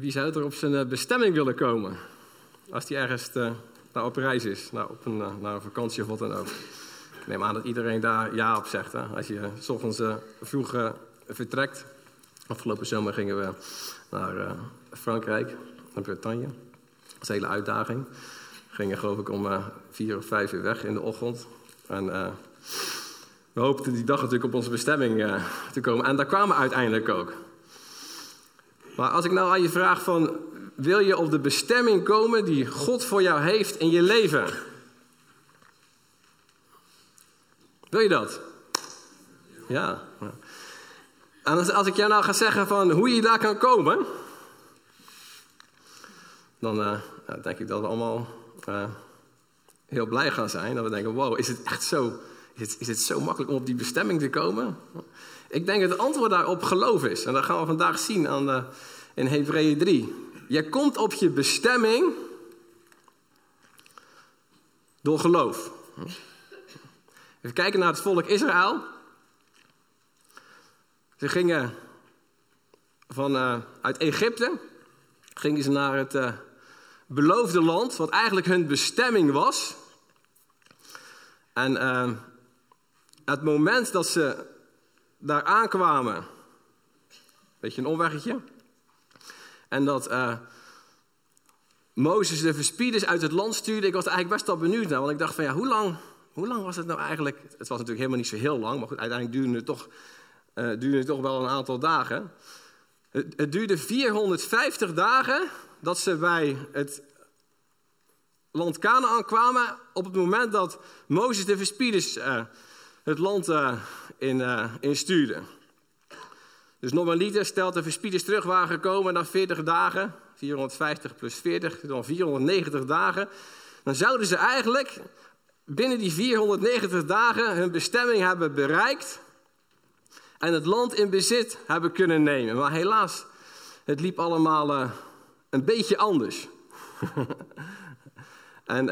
Wie zou er op zijn eh, bestemming willen komen? Als hij ergens uh, nou, op reis is, nou, op een, uh, naar een vakantie of wat dan ook. Ik neem aan dat iedereen daar ja op zegt. Hè? Als je s ochtends vroeg vertrekt. Afgelopen zomer gingen we naar Frankrijk, naar Bretagne. Dat is een hele uitdaging. We gingen geloof ik om vier of vijf uur weg in de ochtend. En we hoopten die dag natuurlijk op onze bestemming te komen. En daar kwamen we uiteindelijk ook. Maar als ik nou aan je vraag van, wil je op de bestemming komen die God voor jou heeft in je leven? Wil je dat? Ja. En als, ik jou nou ga zeggen van hoe je daar kan komen, dan uh, denk ik dat we allemaal uh, heel blij gaan zijn. Dat we denken, wow, is het echt zo, is het, is het zo makkelijk om op die bestemming te komen? Ik denk dat het antwoord daarop geloof is. En dat gaan we vandaag zien aan de, in Hebreeën 3. Je komt op je bestemming door geloof. Even kijken naar het volk Israël. Ze gingen van, uh, uit Egypte gingen ze naar het uh, beloofde land, wat eigenlijk hun bestemming was. En uh, het moment dat ze daar aankwamen, weet je, een omweggetje. En dat uh, Mozes de verspieders uit het land stuurde. Ik was eigenlijk best wel benieuwd naar, want ik dacht van ja, hoe lang, hoe lang was het nou eigenlijk? Het was natuurlijk helemaal niet zo heel lang, maar goed, uiteindelijk duurde het toch, uh, duurde het toch wel een aantal dagen. Het, het, duurde 450 dagen dat ze bij het land Canaan kwamen op het moment dat Mozes de verspieders uh, het land uh, in, uh, instuurde. Dus normaliter stelt de verspieders terug waren gekomen na 40 dagen, 450 plus 40, dan 490 dagen. Dan zouden ze eigenlijk binnen die 490 dagen hun bestemming hebben bereikt en het land in bezit hebben kunnen nemen. Maar helaas, het liep allemaal uh, een beetje anders. en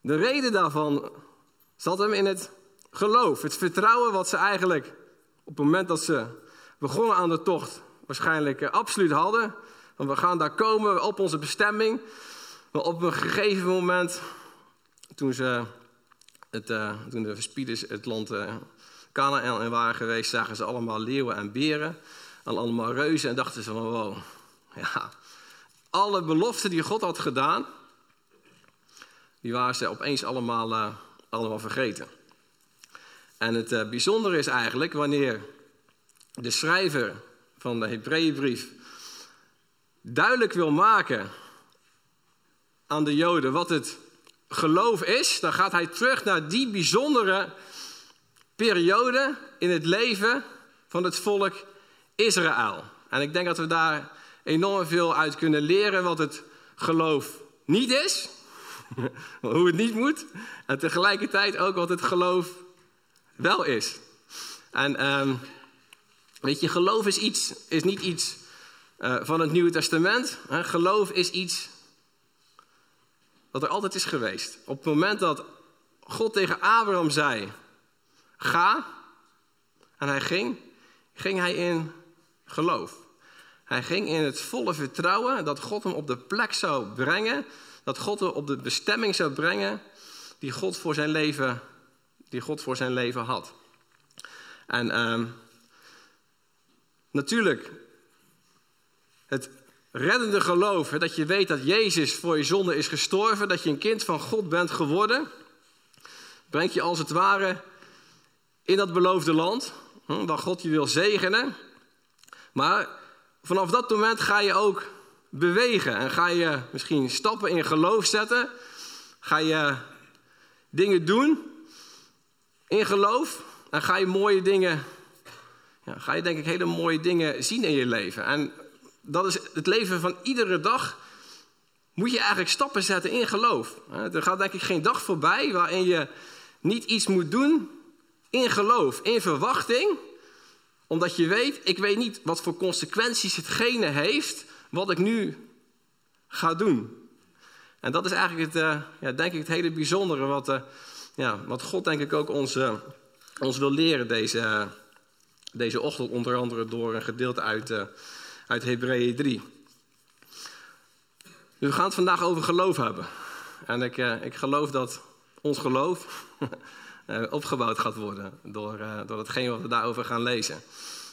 de reden daarvan zat hem in het geloof, het vertrouwen wat ze eigenlijk op het moment dat ze begonnen aan de tocht waarschijnlijk uh, absoluut hadden. Want we gaan daar komen op onze bestemming. Maar op een gegeven moment, toen, ze het, uh, toen de verspieders het land uh, Canaan in waren geweest, zagen ze allemaal leeuwen en beren. En allemaal reuzen en dachten ze van wow, ja, alle beloften die God had gedaan, die waren ze opeens allemaal, allemaal vergeten. En het uh, bijzondere is eigenlijk wanneer de schrijver van de Hebreeënbrief duidelijk wil maken aan de Joden wat het geloof is, dan gaat hij terug naar die bijzondere periode in het leven van het volk Israël. En ik denk dat we daar enorm veel uit kunnen leren wat het geloof niet is, hoe het niet moet, en tegelijkertijd ook wat het geloof wel is. En um, weet je, geloof is, iets, is niet iets uh, van het Nieuwe Testament. Hè? Geloof is iets wat er altijd is geweest. Op het moment dat God tegen Abraham zei: Ga, en hij ging, ging hij in geloof. Hij ging in het volle vertrouwen dat God hem op de plek zou brengen, dat God hem op de bestemming zou brengen die God voor zijn leven die God voor zijn leven had. En uh, natuurlijk, het reddende geloof, dat je weet dat Jezus voor je zonde is gestorven, dat je een kind van God bent geworden, brengt je als het ware in dat beloofde land, waar God je wil zegenen. Maar vanaf dat moment ga je ook bewegen en ga je misschien stappen in geloof zetten, ga je dingen doen in geloof, dan ga je mooie dingen, ja, ga je denk ik hele mooie dingen zien in je leven. En dat is het leven van iedere dag. Moet je eigenlijk stappen zetten in geloof. Er gaat denk ik geen dag voorbij waarin je niet iets moet doen in geloof, in verwachting. Omdat je weet, ik weet niet wat voor consequenties hetgene heeft wat ik nu ga doen. En dat is eigenlijk het, uh, ja, denk ik het hele bijzondere wat, uh, ja, wat God denk ik ook ons, uh, ons wil leren deze, deze ochtend. Onder andere door een gedeelte uit, uit Hebreeën 3. We gaan het vandaag over geloof hebben. En ik, eh, ik geloof dat ons geloof eh, opgebouwd gaat worden door, door hetgeen wat we daarover gaan lezen.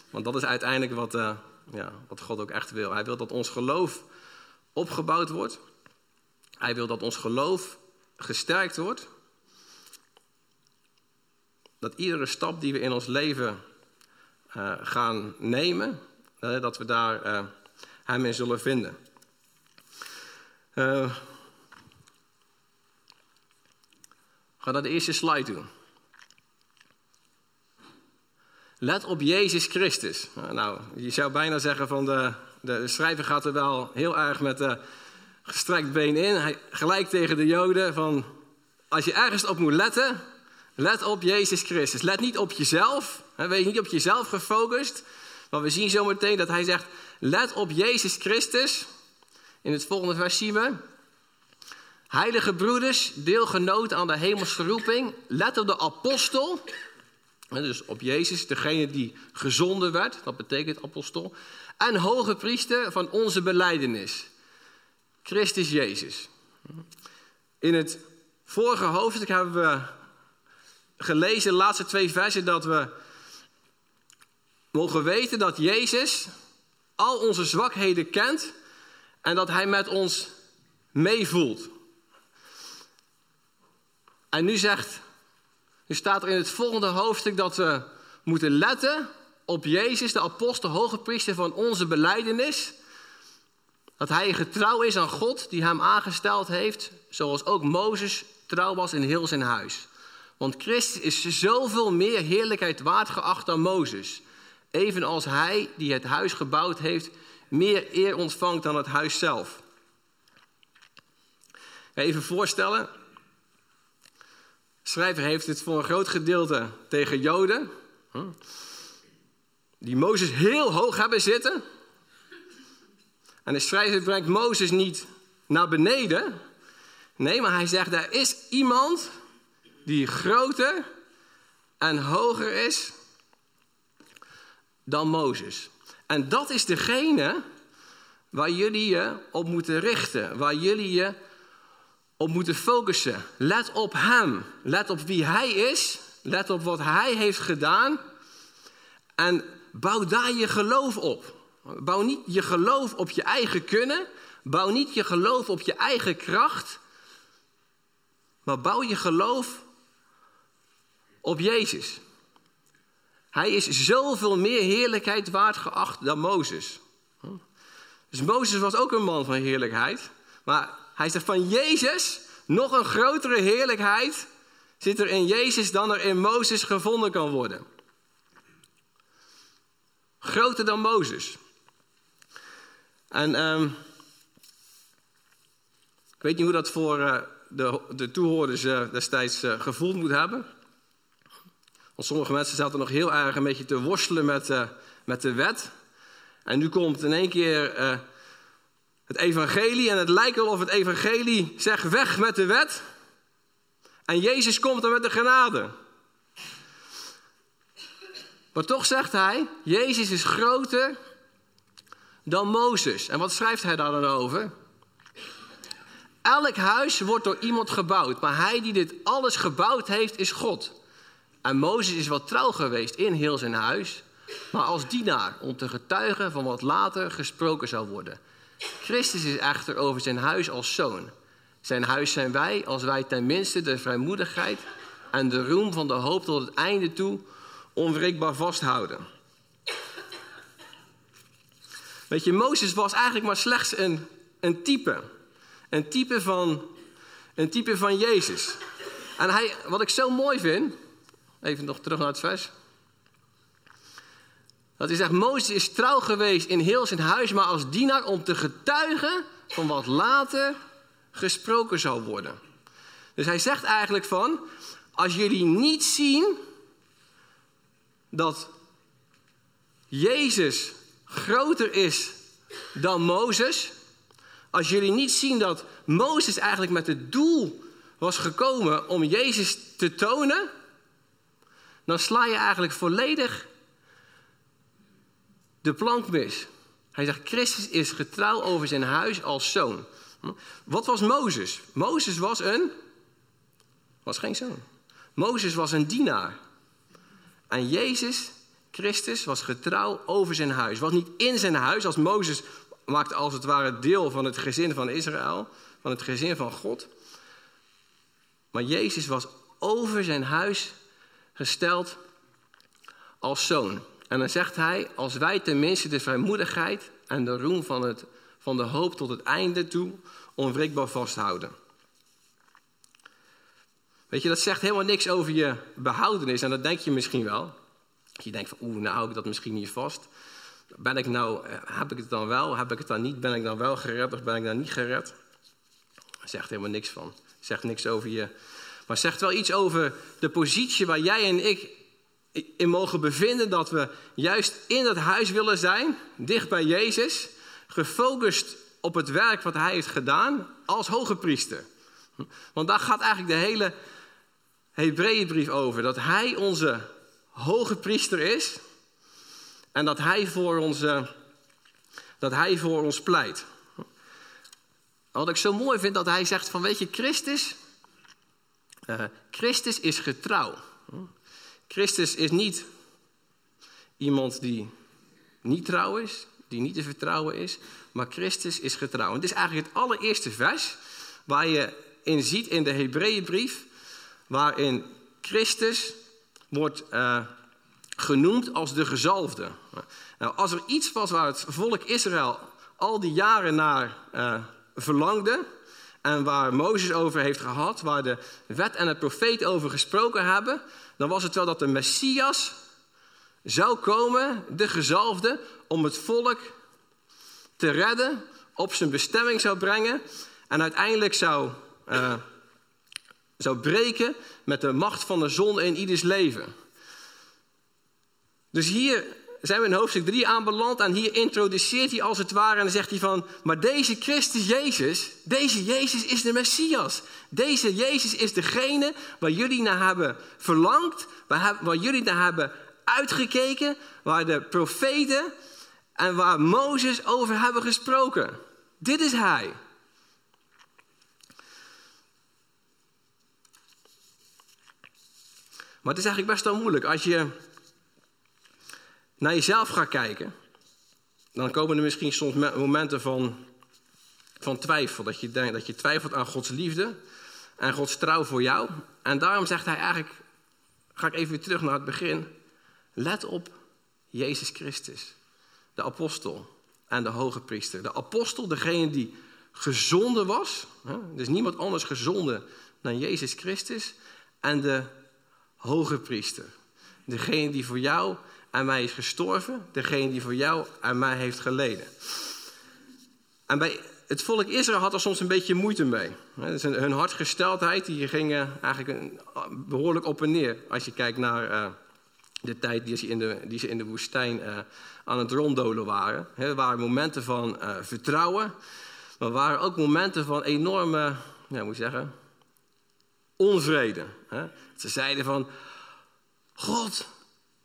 Want dat is uiteindelijk wat, ja, wat God ook echt wil. Hij wil dat ons geloof opgebouwd wordt. Hij wil dat ons geloof gesterkt wordt. Dat iedere stap die we in ons leven gaan nemen, dat we daar Hem in zullen vinden. Uh, ga naar de eerste slide toe. Let op Jezus Christus. Nou, je zou bijna zeggen van de, de schrijver gaat er wel heel erg met de gestrekt been in. Hij, gelijk tegen de Joden van, als je ergens op moet letten, let op Jezus Christus. Let niet op jezelf. Wees niet op jezelf gefocust. Maar we zien zometeen dat hij zegt, let op Jezus Christus. In het volgende vers we. Heilige broeders, deelgenoten aan de hemelse roeping, let op de apostel. Dus op Jezus, degene die gezonden werd, dat betekent apostel. En hoge priester van onze beleidenis, Christus Jezus. In het vorige hoofdstuk hebben we gelezen, de laatste twee versen, dat we mogen weten dat Jezus al onze zwakheden kent en dat Hij met ons meevoelt. En nu zegt, nu staat er in het volgende hoofdstuk dat we moeten letten op Jezus, de apostel, hoge priester van onze beleidenis. Dat hij getrouw is aan God die hem aangesteld heeft, zoals ook Mozes trouw was in heel zijn huis. Want Christus is zoveel meer heerlijkheid waard geacht dan Mozes. Evenals hij die het huis gebouwd heeft, meer eer ontvangt dan het huis zelf. Even voorstellen. Schrijver heeft het voor een groot gedeelte tegen Joden. Die Mozes heel hoog hebben zitten. En de schrijver brengt Mozes niet naar beneden. Nee, maar hij zegt: er is iemand die groter en hoger is dan Mozes. En dat is degene waar jullie je op moeten richten, waar jullie je op moeten focussen. Let op Hem, let op wie Hij is, let op wat Hij heeft gedaan en bouw daar je geloof op. Bouw niet je geloof op je eigen kunnen, bouw niet je geloof op je eigen kracht, maar bouw je geloof op Jezus. Hij is zoveel meer heerlijkheid waard geacht dan Mozes. Dus Mozes was ook een man van heerlijkheid. Maar hij zegt van Jezus, nog een grotere heerlijkheid zit er in Jezus dan er in Mozes gevonden kan worden. Groter dan Mozes. En um, ik weet niet hoe dat voor uh, de, de toehoorders uh, destijds uh, gevoeld moet hebben. Want sommige mensen zaten nog heel erg een beetje te worstelen met, met de wet. En nu komt in één keer het evangelie en het lijkt wel of het evangelie zegt weg met de wet. En Jezus komt dan met de genade. Maar toch zegt hij, Jezus is groter dan Mozes. En wat schrijft hij daar dan over? Elk huis wordt door iemand gebouwd, maar hij die dit alles gebouwd heeft is God. En Mozes is wel trouw geweest in heel zijn huis, maar als dienaar om te getuigen van wat later gesproken zou worden. Christus is echter over zijn huis als zoon. Zijn huis zijn wij als wij tenminste de vrijmoedigheid en de roem van de hoop tot het einde toe onwrikbaar vasthouden. Weet je, Mozes was eigenlijk maar slechts een, een type. Een type, van, een type van Jezus. En hij, wat ik zo mooi vind, Even nog terug naar het vers. Dat hij zegt, Mozes is trouw geweest in heel zijn huis, maar als dienaar om te getuigen van wat later gesproken zou worden. Dus hij zegt eigenlijk van, als jullie niet zien dat Jezus groter is dan Mozes, als jullie niet zien dat Mozes eigenlijk met het doel was gekomen om Jezus te tonen, dan sla je eigenlijk volledig de plank mis. Hij zegt, Christus is getrouw over zijn huis als zoon. Wat was Mozes? Mozes was een, was geen zoon. Mozes was een dienaar. En Jezus, Christus, was getrouw over zijn huis. Was niet in zijn huis, als Mozes maakte als het ware deel van het gezin van Israël, van het gezin van God. Maar Jezus was over zijn huis gesteld als zoon. En dan zegt hij, als wij tenminste de vrijmoedigheid en de roem van, het, van de hoop tot het einde toe onwrikbaar vasthouden. Weet je, dat zegt helemaal niks over je behoudenis. En dat denk je misschien wel. Je denkt van, oeh, nou hou ik dat misschien niet vast. Ben ik nou, eh, heb ik het dan wel? Heb ik het dan niet? Ben ik dan wel gered of ben ik dan niet gered? Zegt helemaal niks van. Zegt niks over je. Maar zegt wel iets over de positie waar jij en ik in mogen bevinden. Dat we juist in dat huis willen zijn, dicht bij Jezus. Gefocust op het werk wat hij heeft gedaan als hoge priester. Want daar gaat eigenlijk de hele Hebreeënbrief over. Dat hij onze hoge priester is. En dat hij voor ons, dat hij voor ons pleit. Wat ik zo mooi vind dat hij zegt van weet je, Christus, uh, Christus is getrouw. Christus is niet iemand die niet trouw is, die niet te vertrouwen is, maar Christus is getrouw. Het is eigenlijk het allereerste vers waar je in ziet in de Hebreeënbrief, waarin Christus wordt uh, genoemd als de gezalfde. Nou, als er iets was waar het volk Israël al die jaren naar uh, verlangde, en waar Mozes over heeft gehad, waar de wet en het profeet over gesproken hebben, dan was het wel dat de Messias zou komen, de gezalfde, om het volk te redden, op zijn bestemming zou brengen en uiteindelijk zou, uh, zou breken met de macht van de zon in ieders leven. Dus hier zijn we in hoofdstuk 3 aanbeland en hier introduceert hij als het ware en dan zegt hij van, maar deze Christus Jezus, deze Jezus is de Messias. Deze Jezus is degene waar jullie naar hebben verlangd, waar, waar jullie naar hebben uitgekeken, waar de profeten en waar Mozes over hebben gesproken. Dit is hij. Maar het is eigenlijk best wel moeilijk als je naar jezelf gaat kijken, dan komen er misschien soms momenten van, van twijfel. Dat je, denkt, dat je twijfelt aan Gods liefde en Gods trouw voor jou. En daarom zegt hij eigenlijk, ga ik even weer terug naar het begin. Let op Jezus Christus, de apostel en de hoge priester. De apostel, degene die gezonde was. Hè? Dus niemand anders gezonde dan Jezus Christus. En de hoge priester. Degene die voor jou aan mij is gestorven, degene die voor jou aan mij heeft geleden. En bij het volk Israël had er soms een beetje moeite mee. Dus hun hartgesteldheid die ging eigenlijk behoorlijk op en neer. Als je kijkt naar uh, de tijd die ze in de, die ze in de woestijn uh, aan het ronddolen waren. Er waren momenten van uh, vertrouwen, maar waren ook momenten van enorme, ja, moet ik zeggen, onvrede. Ze zeiden van, God,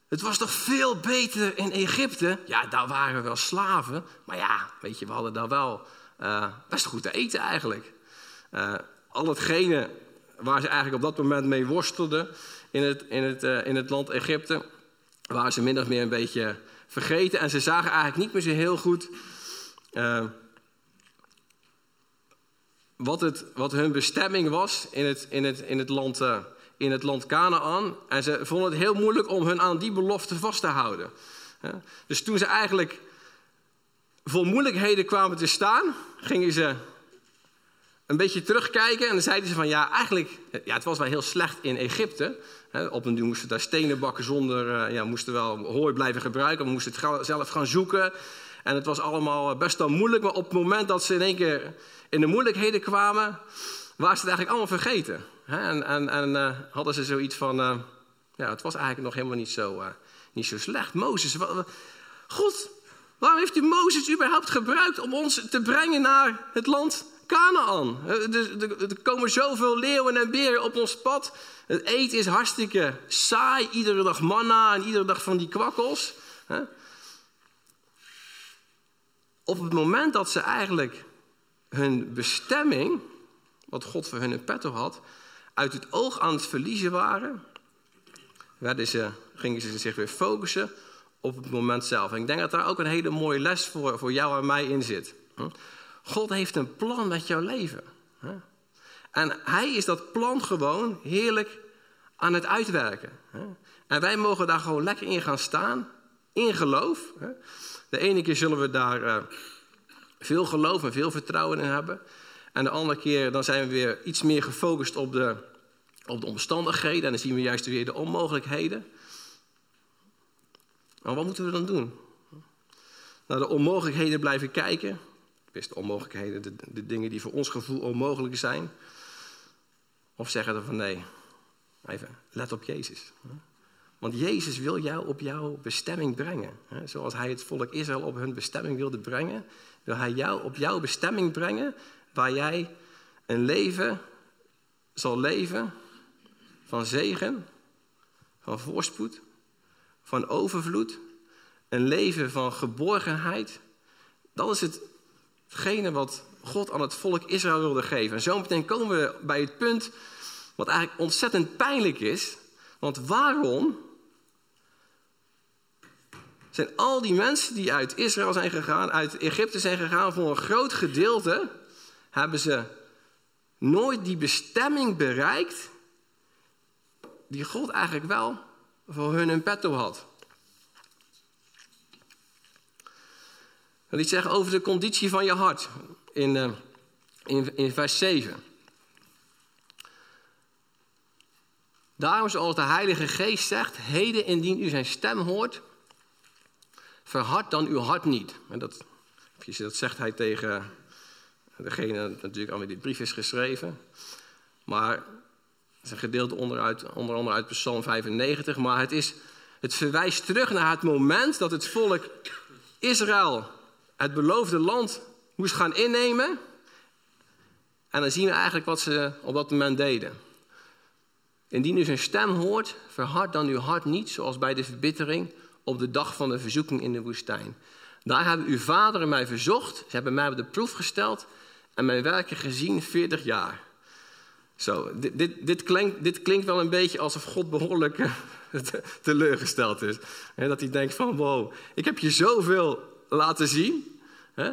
het was toch veel beter in Egypte? Ja, daar waren we wel slaven. Maar ja, weet je, we hadden daar wel uh, best goed te eten eigenlijk. Uh, al hetgene waar ze eigenlijk op dat moment mee worstelden in het, in het, uh, in het land Egypte, waren ze min of meer een beetje vergeten. En ze zagen eigenlijk niet meer zo heel goed wat, het, wat hun bestemming was in het, in het, in het land in het land Canaan. En ze vonden het heel moeilijk om hun aan die belofte vast te houden. Dus toen ze eigenlijk vol moeilijkheden kwamen te staan, gingen ze een beetje terugkijken. En zeiden ze van ja, eigenlijk, ja, het was wel heel slecht in Egypte. Op een duur moesten daar stenen bakken zonder, eh, ja, moesten wel hooi blijven gebruiken. We moesten het zelf gaan zoeken. En het was allemaal best wel moeilijk. Maar op het moment dat ze in één keer in de moeilijkheden kwamen, waren ze het eigenlijk allemaal vergeten. En, en, en uh, hadden ze zoiets van, uh, ja, het was eigenlijk nog helemaal niet zo, uh, niet zo slecht. Mozes, God, waarom heeft u Mozes überhaupt gebruikt om ons te brengen naar het land Canaan? Er komen zoveel leeuwen en beren op ons pad. Het eten is hartstikke saai, iedere dag manna en iedere dag van die kwakkels. op het moment dat ze eigenlijk hun bestemming, wat God voor hun in petto had, uit het oog aan het verliezen waren, werden ze, gingen ze zich weer focussen op het moment zelf. En ik denk dat daar ook een hele mooie les voor, voor jou en mij in zit. God heeft een plan met jouw leven. En hij is dat plan gewoon heerlijk aan het uitwerken. En wij mogen daar gewoon lekker in gaan staan, in geloof. De ene keer zullen we daar eh, veel geloof en veel vertrouwen in hebben. En de andere keer dan zijn we weer iets meer gefocust op de, op de omstandigheden. En dan zien we juist weer de onmogelijkheden. Maar wat moeten we dan doen? Naar de onmogelijkheden blijven kijken. Wist de onmogelijkheden, de, dingen die voor ons gevoel onmogelijk zijn. Of zeggen we van nee, even let op Jezus. Want Jezus wil jou op jouw bestemming brengen. Zoals hij het volk Israël op hun bestemming wilde brengen, wil hij jou op jouw bestemming brengen, waar jij een leven zal leven van zegen, van voorspoed, van overvloed, een leven van geborgenheid. Dat is hetgene wat God aan het volk Israël wilde geven. En zo meteen komen we bij het punt wat eigenlijk ontzettend pijnlijk is. Want waarom zijn al die mensen die uit Israël zijn gegaan, uit Egypte zijn gegaan, voor een groot gedeelte, hebben ze nooit die bestemming bereikt die God eigenlijk wel voor hun in petto had. Ik wil iets zeggen over de conditie van je hart in, uh, in, in vers 7. Daarom zoals de Heilige Geest zegt, heden indien u zijn stem hoort, verhard dan uw hart niet. En dat, dat zegt hij tegen degene natuurlijk aan wie dit brief is geschreven. Maar het is een gedeelte onderuit, onder andere uit Psalm 95. Maar het, is, het verwijst terug naar het moment dat het volk Israël het beloofde land moest gaan innemen. En dan zien we eigenlijk wat ze op dat moment deden. Indien u zijn stem hoort, verhard dan uw hart niet, zoals bij de verbittering op de dag van de verzoeking in de woestijn. Daar hebben uw vader en mij verzocht. Ze hebben mij op de proef gesteld en mijn werken gezien 40 jaar. Zo, dit, dit, dit, klinkt, dit klinkt wel een beetje alsof God behoorlijk eh, teleurgesteld is. dat hij denkt van, wow, ik heb je zoveel laten zien. Uh,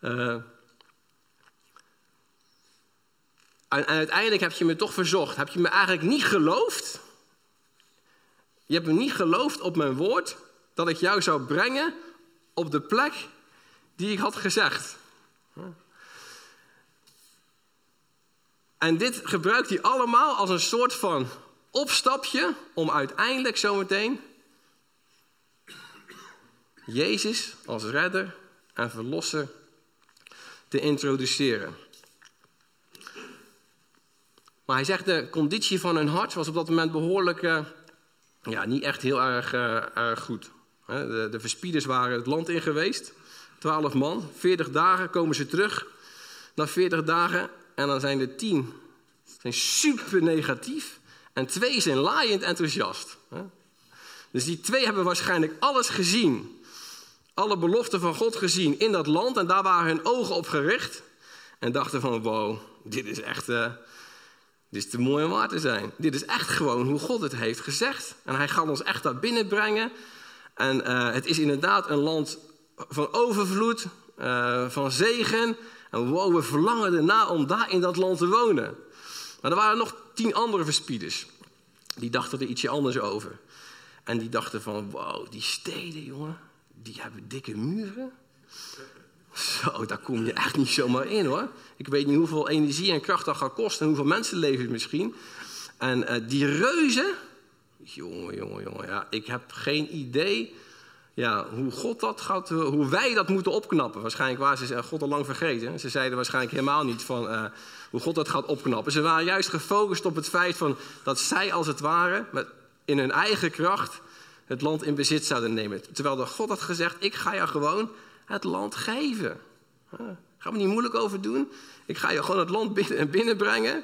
en, en uiteindelijk heb je me toch verzocht. Heb je me eigenlijk niet geloofd? Je hebt me niet geloofd op mijn woord dat ik jou zou brengen op de plek die ik had gezegd. En dit gebruikt hij allemaal als een soort van opstapje om uiteindelijk zometeen Jezus als redder en verlosser te introduceren. Maar hij zegt de conditie van hun hart was op dat moment behoorlijk, uh, ja, niet echt heel erg, erg goed. De, de, verspieders waren het land in geweest, twaalf man, veertig dagen komen ze terug. Na veertig dagen en dan zijn er tien zijn super negatief en twee zijn laaiend enthousiast. Dus die twee hebben waarschijnlijk alles gezien, alle beloften van God gezien in dat land en daar waren hun ogen op gericht en dachten van wow, dit is echt... Uh, dit is te mooi om waar te zijn. Dit is echt gewoon hoe God het heeft gezegd. En hij gaat ons echt daar binnenbrengen. En uh, het is inderdaad een land van overvloed, uh, van zegen. En wow, we verlangen erna om daar in dat land te wonen. Maar er waren nog tien andere verspieders. Die dachten er ietsje anders over. En die dachten van, wow, die steden, jongen, die hebben dikke muren. Zo, daar kom je echt niet zomaar in hoor. Ik weet niet hoeveel energie en kracht dat gaat kosten en hoeveel mensenlevens misschien. En uh, die reuzen, jongen, jongen, jongen, ja, ik heb geen idee ja, hoe God dat gaat, hoe wij dat moeten opknappen. Waarschijnlijk waren ze God al lang vergeten. Ze zeiden waarschijnlijk helemaal niet van uh, hoe God dat gaat opknappen. Ze waren juist gefocust op het feit van dat zij als het ware met, in hun eigen kracht het land in bezit zouden nemen. Terwijl de God had gezegd, ik ga jou gewoon het land geven. Ga me niet moeilijk over doen. Ik ga je gewoon het land binnen, binnenbrengen.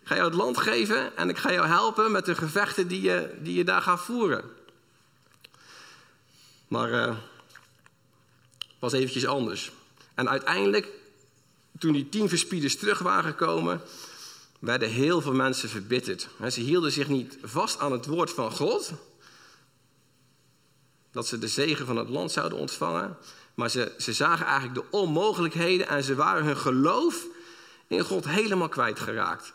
Ik ga jou het land geven en ik ga jou helpen met de gevechten die je, die je daar gaat voeren. Maar uh, was eventjes anders. En uiteindelijk, toen die tien verspieders terug waren gekomen, werden heel veel mensen verbitterd. Ze hielden zich niet vast aan het woord van God, dat ze de zegen van het land zouden ontvangen, maar ze, ze zagen eigenlijk de onmogelijkheden en ze waren hun geloof in God helemaal kwijtgeraakt.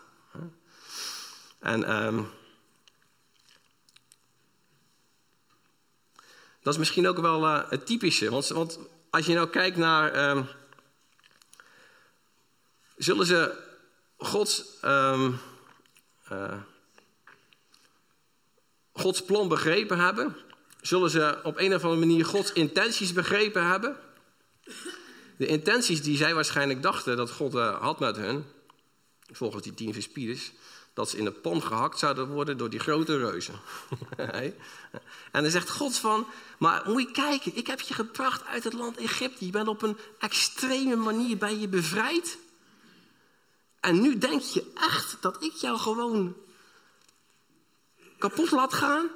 En um, dat is misschien ook wel uh, het typische. Want, want, als je nou kijkt naar. Um, zullen ze Gods. Um, uh, Gods plan begrepen hebben? Zullen ze op een of andere manier Gods intenties begrepen hebben? De intenties die zij waarschijnlijk dachten dat God uh, had met hun, volgens die tien verspieders, dat ze in de pan gehakt zouden worden door die grote reuzen. en dan zegt God van, maar moet je kijken, ik heb je gebracht uit het land Egypte. Je bent op een extreme manier bij je bevrijd. En nu denk je echt dat ik jou gewoon kapot laat gaan?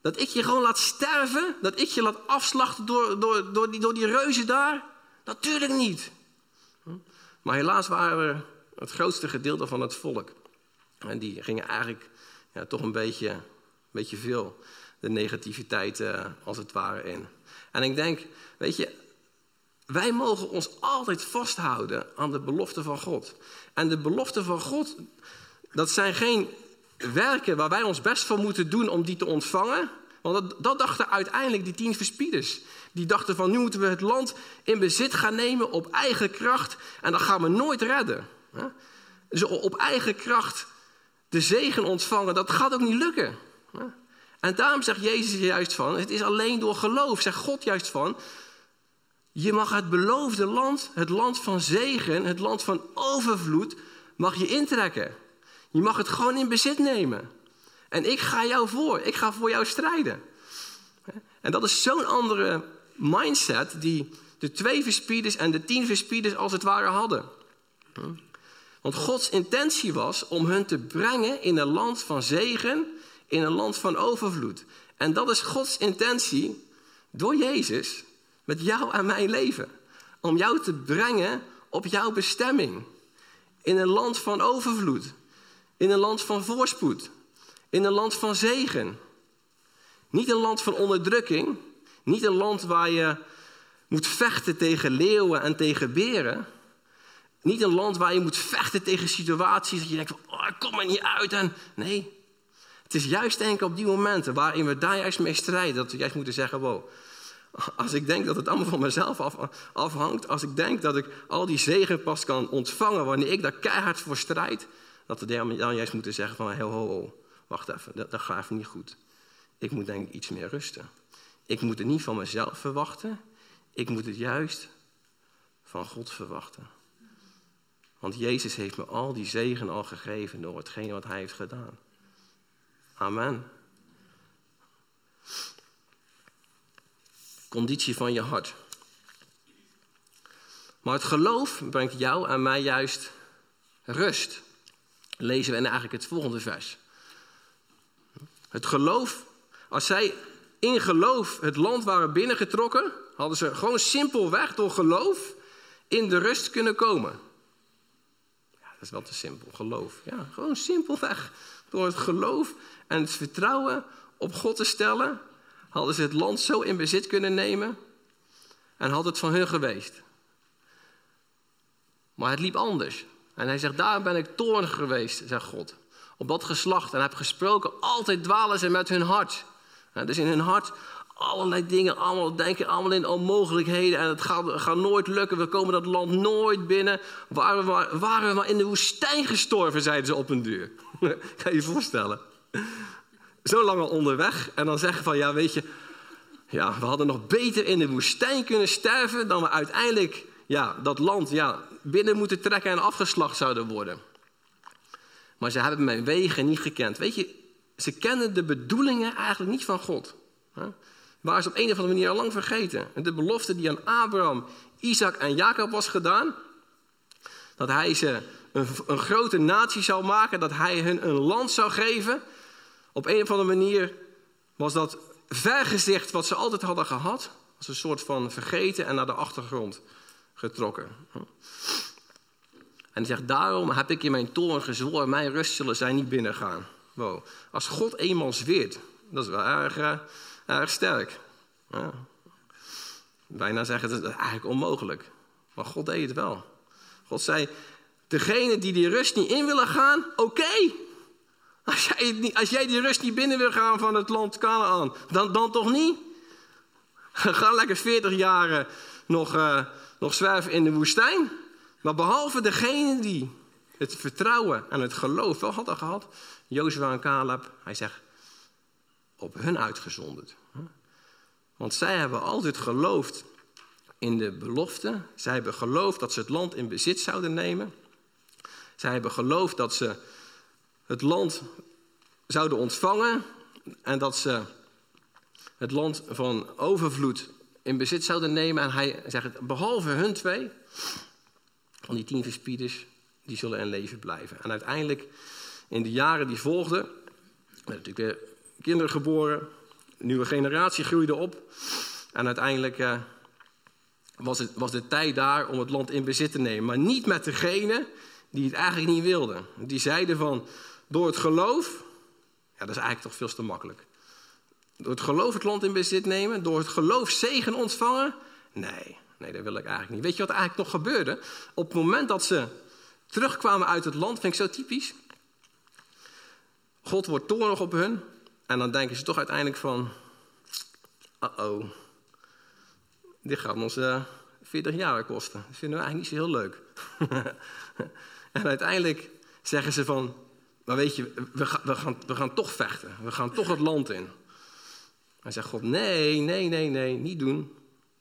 Dat ik je gewoon laat sterven? Dat ik je laat afslachten door, door, door, die, door die reuzen daar? Natuurlijk niet. Maar helaas waren we het grootste gedeelte van het volk. En die gingen eigenlijk ja, toch een beetje, beetje veel de negativiteit uh, als het ware in. En ik denk, weet je, wij mogen ons altijd vasthouden aan de belofte van God. En de belofte van God, dat zijn geen werken waar wij ons best voor moeten doen om die te ontvangen. Want dat, dat dachten uiteindelijk die tien verspieders. Die dachten van nu moeten we het land in bezit gaan nemen op eigen kracht. En dat gaan we nooit redden. Dus op eigen kracht de zegen ontvangen, dat gaat ook niet lukken. En daarom zegt Jezus juist van, het is alleen door geloof, zegt God juist van, je mag het beloofde land, het land van zegen, het land van overvloed, mag je intrekken. Je mag het gewoon in bezit nemen. En ik ga jou voor, ik ga voor jou strijden. En dat is zo'n andere mindset die de twee verspieders en de tien verspieders als het ware hadden. Want Gods intentie was om hun te brengen in een land van zegen, in een land van overvloed. En dat is Gods intentie door Jezus met jou en mijn leven. Om jou te brengen op jouw bestemming. In een land van overvloed. In een land van voorspoed. In een land van zegen. Niet een land van onderdrukking. Niet een land waar je moet vechten tegen leeuwen en tegen beren. Niet een land waar je moet vechten tegen situaties dat je denkt van, oh, ik kom er niet uit. En, nee, het is juist denk ik op die momenten waarin we daar juist mee strijden, dat we juist moeten zeggen, wow, als ik denk dat het allemaal van mezelf af, afhangt, als ik denk dat ik al die zegen pas kan ontvangen wanneer ik daar keihard voor strijd, dat we dan juist moeten zeggen van, ho, ho, ho wacht even, dat, dat gaat niet goed. Ik moet denk ik iets meer rusten. Ik moet het niet van mezelf verwachten, ik moet het juist van God verwachten. Want Jezus heeft me al die zegen al gegeven door hetgeen wat hij heeft gedaan. Amen. Conditie van je hart. Maar het geloof brengt jou en mij juist rust. Lezen we eigenlijk het volgende vers. Het geloof, als zij in geloof het land waren binnengetrokken, hadden ze gewoon simpelweg door geloof in de rust kunnen komen. Dat is wel te simpel, geloof. Ja, gewoon simpelweg. Door het geloof en het vertrouwen op God te stellen, hadden ze het land zo in bezit kunnen nemen en had het van hun geweest. Maar het liep anders. En hij zegt, daar ben ik toornig geweest, zegt God. Op dat geslacht en heb gesproken, altijd dwalen ze met hun hart. Dus in hun hart allerlei dingen, allemaal denken allemaal in onmogelijkheden. En het gaat, gaat nooit lukken, we komen dat land nooit binnen. Waren we, maar, waren we maar in de woestijn gestorven, zeiden ze op een duur. kan je je voorstellen? Zo lang al onderweg en dan zeggen van, ja weet je... Ja, we hadden nog beter in de woestijn kunnen sterven... dan we uiteindelijk ja, dat land ja, binnen moeten trekken en afgeslacht zouden worden. Maar ze hebben mijn wegen niet gekend. Weet je, ze kennen de bedoelingen eigenlijk niet van God waren ze op een of andere manier al lang vergeten. En de belofte die aan Abraham, Isaac en Jacob was gedaan, dat hij ze een, grote natie zou maken, dat hij hun een land zou geven, op een of andere manier was dat vergezicht wat ze altijd hadden gehad. als een soort van vergeten en naar de achtergrond getrokken. En hij zegt, daarom heb ik in mijn toren gezworen, mijn rust zullen zij niet binnengaan. Wow. Als God eenmaal zweert, dat is wel erg, erg sterk. Ja. Bijna zeggen, dat is eigenlijk onmogelijk. Maar God deed het wel. God zei, degene die die rust niet in willen gaan, oké. Als, jij, als jij die rust niet binnen wil gaan van het land Canaan, dan, dan toch niet? Ga lekker 40 jaar nog, uh, nog zwerven in de woestijn. Maar behalve degene die het vertrouwen en het geloof wel hadden gehad, Jozua en Caleb, hij zegt, op hun uitgezonderd. Want zij hebben altijd geloofd in de belofte. Zij hebben geloofd dat ze het land in bezit zouden nemen. Zij hebben geloofd dat ze het land zouden ontvangen en dat ze het land van overvloed in bezit zouden nemen. En hij zegt, behalve hun twee, van die tien verspieders, die zullen in leven blijven. En uiteindelijk, in de jaren die volgden, natuurlijk weer kinderen geboren, een nieuwe generatie groeide op. En uiteindelijk eh, was, het, was de tijd daar om het land in bezit te nemen. Maar niet met degene die het eigenlijk niet wilden. Die zeiden van, door het geloof, ja, dat is eigenlijk toch veel te makkelijk. Door het geloof het land in bezit nemen, door het geloof zegen ontvangen. Nee, nee, dat wil ik eigenlijk niet. Weet je wat eigenlijk nog gebeurde? Op het moment dat ze terugkwamen uit het land, vind ik zo typisch. God wordt toornig op hun. En dan denken ze toch uiteindelijk van, uh-oh, dit gaat ons uh, 40 jaar kosten. Dat vinden we eigenlijk niet zo heel leuk. en uiteindelijk zeggen ze van, maar weet je, we, we, gaan, we gaan toch vechten. We gaan toch het land in. Hij zegt God, nee, nee, nee, nee, niet doen.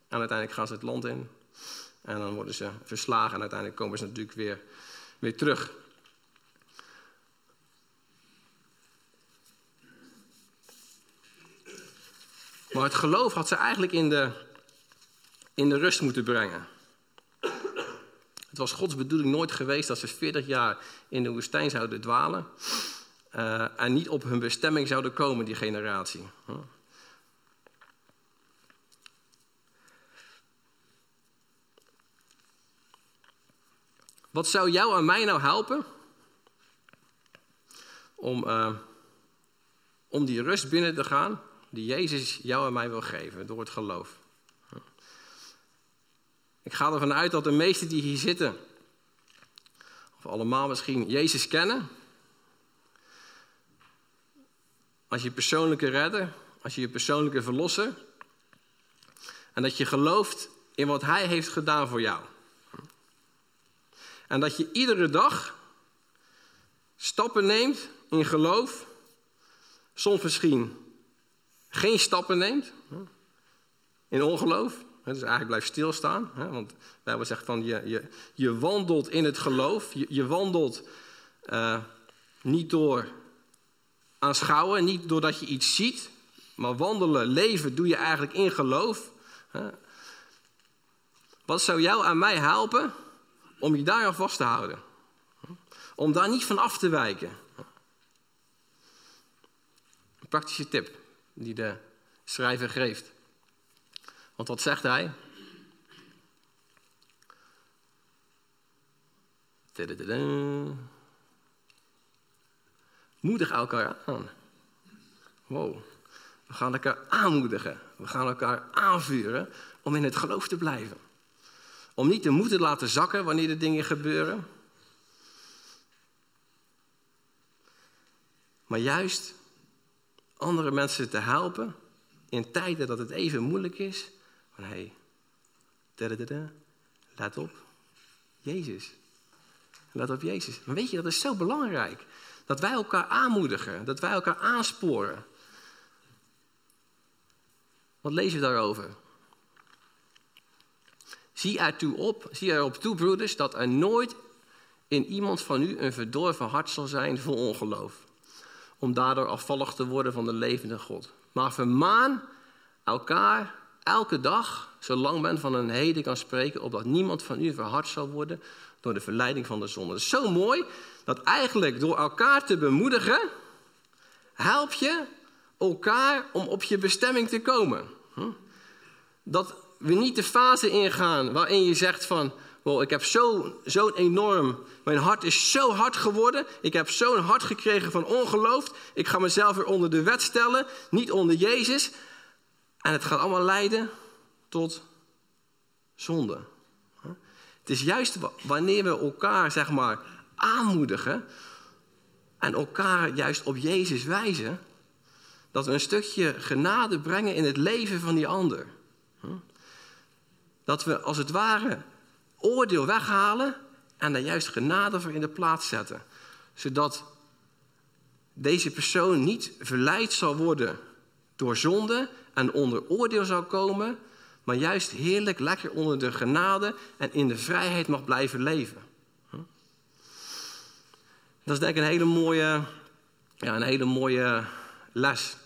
En uiteindelijk gaan ze het land in. En dan worden ze verslagen en uiteindelijk komen ze natuurlijk weer, weer terug. Maar het geloof had ze eigenlijk in de, in de rust moeten brengen. Het was Gods bedoeling nooit geweest dat ze 40 jaar in de woestijn zouden dwalen. Uh, en niet op hun bestemming zouden komen, die generatie. Wat zou jou en mij nou helpen om, uh, om die rust binnen te gaan die Jezus jou en mij wil geven door het geloof? Ik ga ervan uit dat de meesten die hier zitten, of allemaal misschien, Jezus kennen. Als je persoonlijke redder, als je je persoonlijke verlosser. En dat je gelooft in wat Hij heeft gedaan voor jou. En dat je iedere dag stappen neemt in geloof. Soms misschien geen stappen neemt in ongeloof. Dus eigenlijk blijft stilstaan. Want de Bijbel zegt van je, je, je wandelt in het geloof. Je, wandelt uh, niet door aanschouwen, niet doordat je iets ziet. Maar wandelen, leven doe je eigenlijk in geloof. Wat zou jou aan mij helpen om je daar aan vast te houden? Om daar niet van af te wijken. Een praktische tip die de schrijver geeft. Want wat zegt hij? Moedig elkaar aan. Wow. We gaan elkaar aanmoedigen. We gaan elkaar aanvuren om in het geloof te blijven. Om niet de moed te laten zakken wanneer er dingen gebeuren. Maar juist andere mensen te helpen in tijden dat het even moeilijk is. Van hé, hey, let op, Jezus. Let op Jezus. Maar weet je, dat is zo belangrijk. Dat wij elkaar aanmoedigen, dat wij elkaar aansporen. Wat lees je daarover? Zie ertoe op, zie erop toe, broeders, dat er nooit in iemand van u een verdorven hart zal zijn vol ongeloof. Om daardoor afvallig te worden van de levende God. Maar vermaan elkaar elke dag, zolang men van een heden kan spreken, opdat niemand van u verhard zal worden door de verleiding van de zonde. Het is zo mooi dat eigenlijk door elkaar te bemoedigen, help je elkaar om op je bestemming te komen. Hm? Dat we niet de fase ingaan waarin je zegt van, wow, ik heb zo'n zo enorm, mijn hart is zo hard geworden, ik heb zo'n hart gekregen van ongeloof, ik ga mezelf weer onder de wet stellen, niet onder Jezus. En het gaat allemaal leiden tot zonde. Het is juist wanneer we elkaar, zeg maar, aanmoedigen en elkaar juist op Jezus wijzen, dat we een stukje genade brengen in het leven van die ander. Dat we als het ware oordeel weghalen en daar juist genade voor in de plaats zetten. Zodat deze persoon niet verleid zal worden door zonde en onder oordeel zal komen, maar juist heerlijk lekker onder de genade en in de vrijheid mag blijven leven. Dat is denk ik een hele mooie, ja, een hele mooie les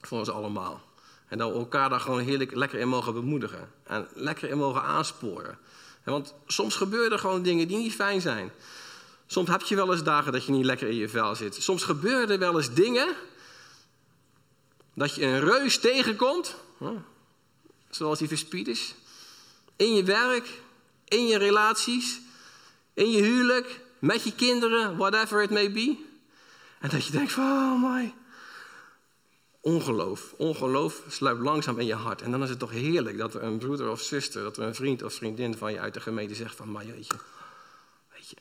voor ons allemaal. En dat we elkaar daar gewoon heerlijk lekker in mogen bemoedigen. En lekker in mogen aansporen. Want soms gebeuren er gewoon dingen die niet fijn zijn. Soms heb je wel eens dagen dat je niet lekker in je vel zit. Soms gebeuren er wel eens dingen dat je een reus tegenkomt. Zoals die verspieders. In je werk, in je relaties, in je huwelijk, met je kinderen, whatever it may be. En dat je denkt van, oh my. Ongeloof, ongeloof sluipt langzaam in je hart. En dan is het toch heerlijk dat er een broeder of zuster, dat er een vriend of vriendin van je uit de gemeente zegt van, maar weet je, weet je,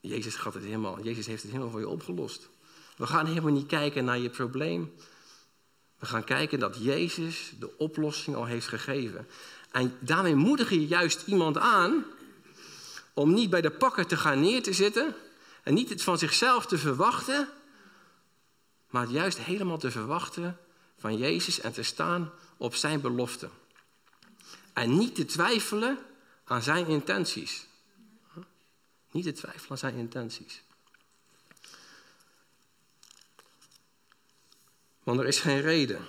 Jezus gaat het helemaal, Jezus heeft het helemaal voor je opgelost. We gaan helemaal niet kijken naar je probleem. We gaan kijken dat Jezus de oplossing al heeft gegeven. En daarmee moedig je juist iemand aan om niet bij de pakken te gaan neer te zitten en niet het van zichzelf te verwachten, maar juist helemaal te verwachten van Jezus en te staan op zijn belofte. En niet te twijfelen aan zijn intenties. Niet te twijfelen aan zijn intenties. Want er is geen reden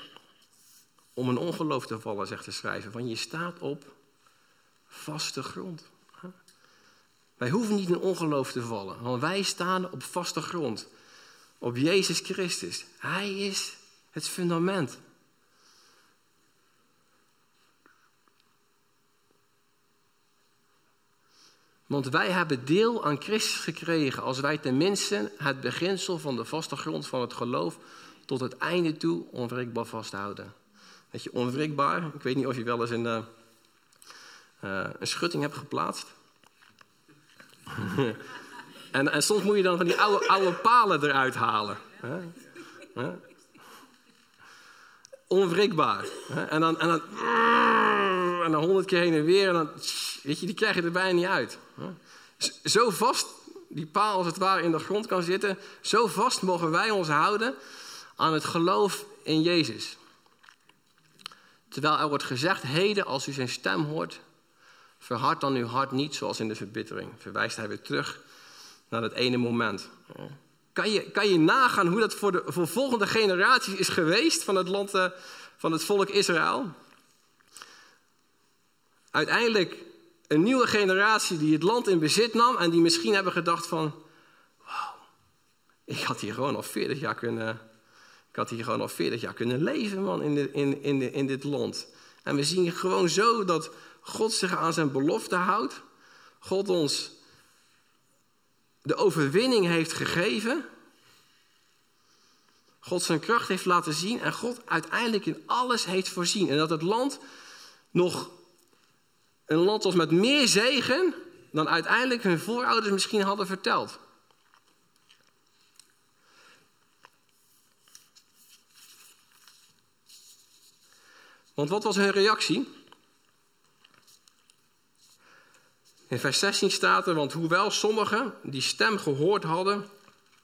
om een ongeloof te vallen, zegt de schrijver. Want je staat op vaste grond. Wij hoeven niet in ongeloof te vallen, want wij staan op vaste grond. Op Jezus Christus. Hij is het fundament. Want wij hebben deel aan Christus gekregen als wij tenminste het beginsel van de vaste grond van het geloof tot het einde toe onwrikbaar vasthouden. Weet je, onwrikbaar, ik weet niet of je wel eens een, uh, een schutting hebt geplaatst. en, en, soms moet je dan van die oude, oude palen eruit halen. Onwrikbaar. En dan, en dan, en dan honderd keer heen en weer. En dan, weet je, die krijg je er bijna niet uit. Zo vast die paal als het ware in de grond kan zitten. Zo vast mogen wij ons houden aan het geloof in Jezus. Terwijl er wordt gezegd, heden als u zijn stem hoort, verhard dan uw hart niet zoals in de verbittering. Verwijst hij weer terug naar dat ene moment. Kan je, kan je nagaan hoe dat voor de voor volgende generaties is geweest van het land, uh, van het volk Israël? Uiteindelijk een nieuwe generatie die het land in bezit nam en die misschien hebben gedacht van, wauw, ik had hier gewoon al 40 jaar kunnen, ik had hier gewoon al 40 jaar kunnen leven, man, in, de, in, in, de, in dit land. En we zien gewoon zo dat God zich aan zijn belofte houdt. God ons de overwinning heeft gegeven. God zijn kracht heeft laten zien en God uiteindelijk in alles heeft voorzien. En dat het land nog een land was met meer zegen dan uiteindelijk hun voorouders misschien hadden verteld. Want wat was hun reactie? In vers 16 staat er, want hoewel sommigen die stem gehoord hadden,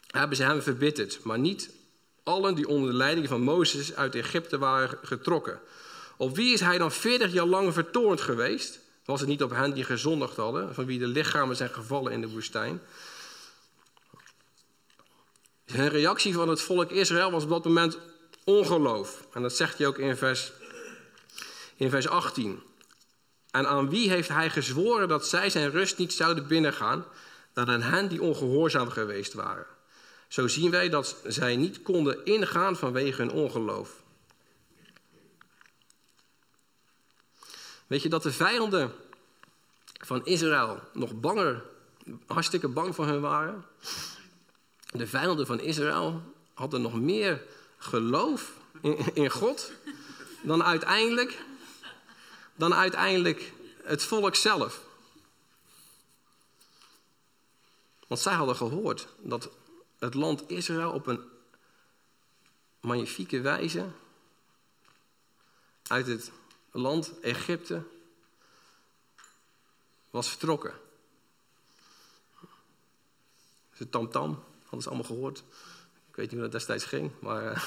hebben ze hem verbitterd, maar niet allen die onder de leiding van Mozes uit Egypte waren getrokken. Op wie is hij dan 40 jaar lang vertoornd geweest? Was het niet op hen die gezondigd hadden, van wie de lichamen zijn gevallen in de woestijn? Hun reactie van het volk Israël was op dat moment ongeloof. En dat zegt hij ook in vers in vers 18. En aan wie heeft hij gezworen dat zij zijn rust niet zouden binnengaan, dan aan hen die ongehoorzaam geweest waren. Zo zien wij dat zij niet konden ingaan vanwege hun ongeloof. Weet je dat de vijanden van Israël nog banger, hartstikke bang voor hen waren? De vijanden van Israël hadden nog meer geloof in, in God dan uiteindelijk, dan uiteindelijk het volk zelf. Want zij hadden gehoord dat het land Israël op een magnifieke wijze uit het land Egypte was vertrokken. De tamtam, hadden ze allemaal gehoord. Ik weet niet hoe dat destijds ging, maar.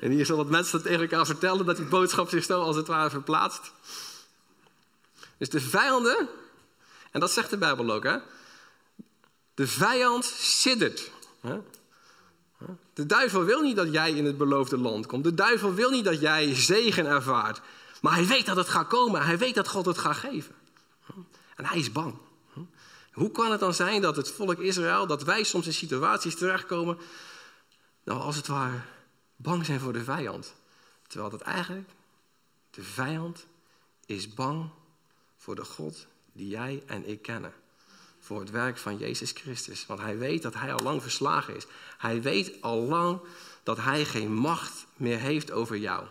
En hier zal wat mensen tegen elkaar vertellen dat die boodschap zich zo als het ware verplaatst. Dus de vijanden, en dat zegt de Bijbel ook, hè? De vijand siddert. De duivel wil niet dat jij in het beloofde land komt. De duivel wil niet dat jij zegen ervaart. Maar hij weet dat het gaat komen. Hij weet dat God het gaat geven. En hij is bang. Hoe kan het dan zijn dat het volk Israël, dat wij soms in situaties terechtkomen, nou als het ware bang zijn voor de vijand? Terwijl dat eigenlijk, de vijand is bang voor de God die jij en ik kennen. Voor het werk van Jezus Christus. Want hij weet dat hij al lang verslagen is. Hij weet al lang dat hij geen macht meer heeft over jou.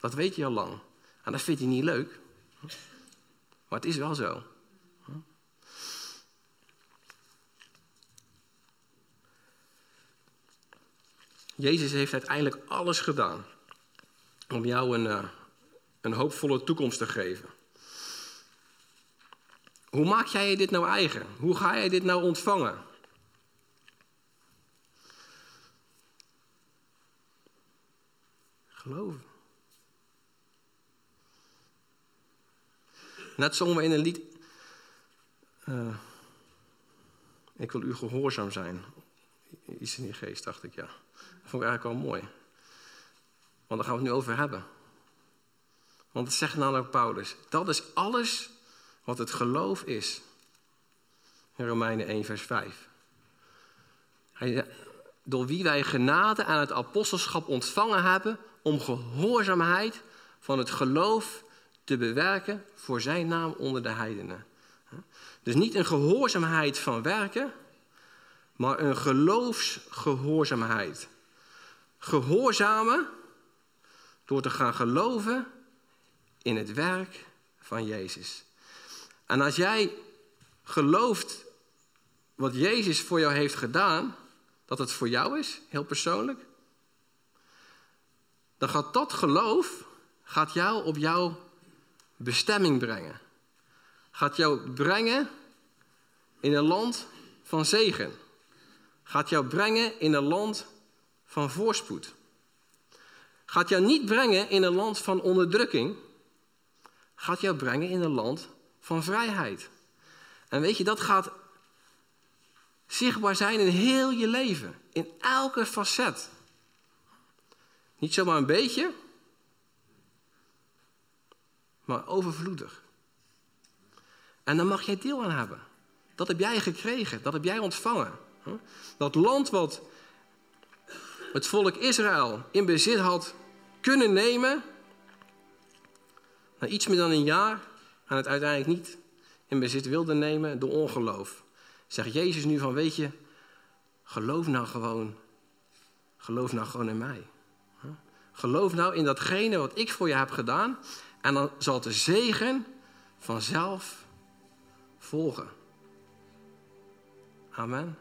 Dat weet je al lang. En dat vindt hij niet leuk. Maar het is wel zo. Jezus heeft uiteindelijk alles gedaan om jou een, eh, een hoopvolle toekomst te geven. Hoe maak jij je dit nou eigen? Hoe ga jij dit nou ontvangen? Geloof. Net zongen we in een lied. Uh, ik wil u gehoorzaam zijn. Iets in die geest, dacht ik, ja. Vond ik eigenlijk wel mooi. Want daar gaan we het nu over hebben. Want het zegt namelijk Paulus: dat is alles wat het geloof is. In Romeinen 1, vers 5. Hij, door wie wij genade aan het apostelschap ontvangen hebben om gehoorzaamheid van het geloof te bewerken voor zijn naam onder de heidenen. Dus niet een gehoorzaamheid van werken, maar een geloofsgehoorzaamheid. Gehoorzamen door te gaan geloven in het werk van Jezus. En als jij gelooft wat Jezus voor jou heeft gedaan, dat het voor jou is, heel persoonlijk, dan gaat dat geloof gaat jou op jouw bestemming brengen. Gaat jou brengen in een land van zegen. Gaat jou brengen in een land van voorspoed. Gaat jou niet brengen in een land van onderdrukking. Gaat jou brengen in een land van vrijheid. En weet je, dat gaat zichtbaar zijn in heel je leven. In elke facet. Niet zomaar een beetje, maar overvloedig. En daar mag jij deel aan hebben. Dat heb jij gekregen, dat heb jij ontvangen. Dat land wat het volk Israël in bezit had kunnen nemen, na iets meer dan een jaar, en het uiteindelijk niet in bezit wilde nemen door ongeloof. Zegt Jezus nu van, weet je, geloof nou gewoon, geloof nou gewoon in mij. Geloof nou in datgene wat ik voor je heb gedaan en dan zal de zegen vanzelf volgen. Amen.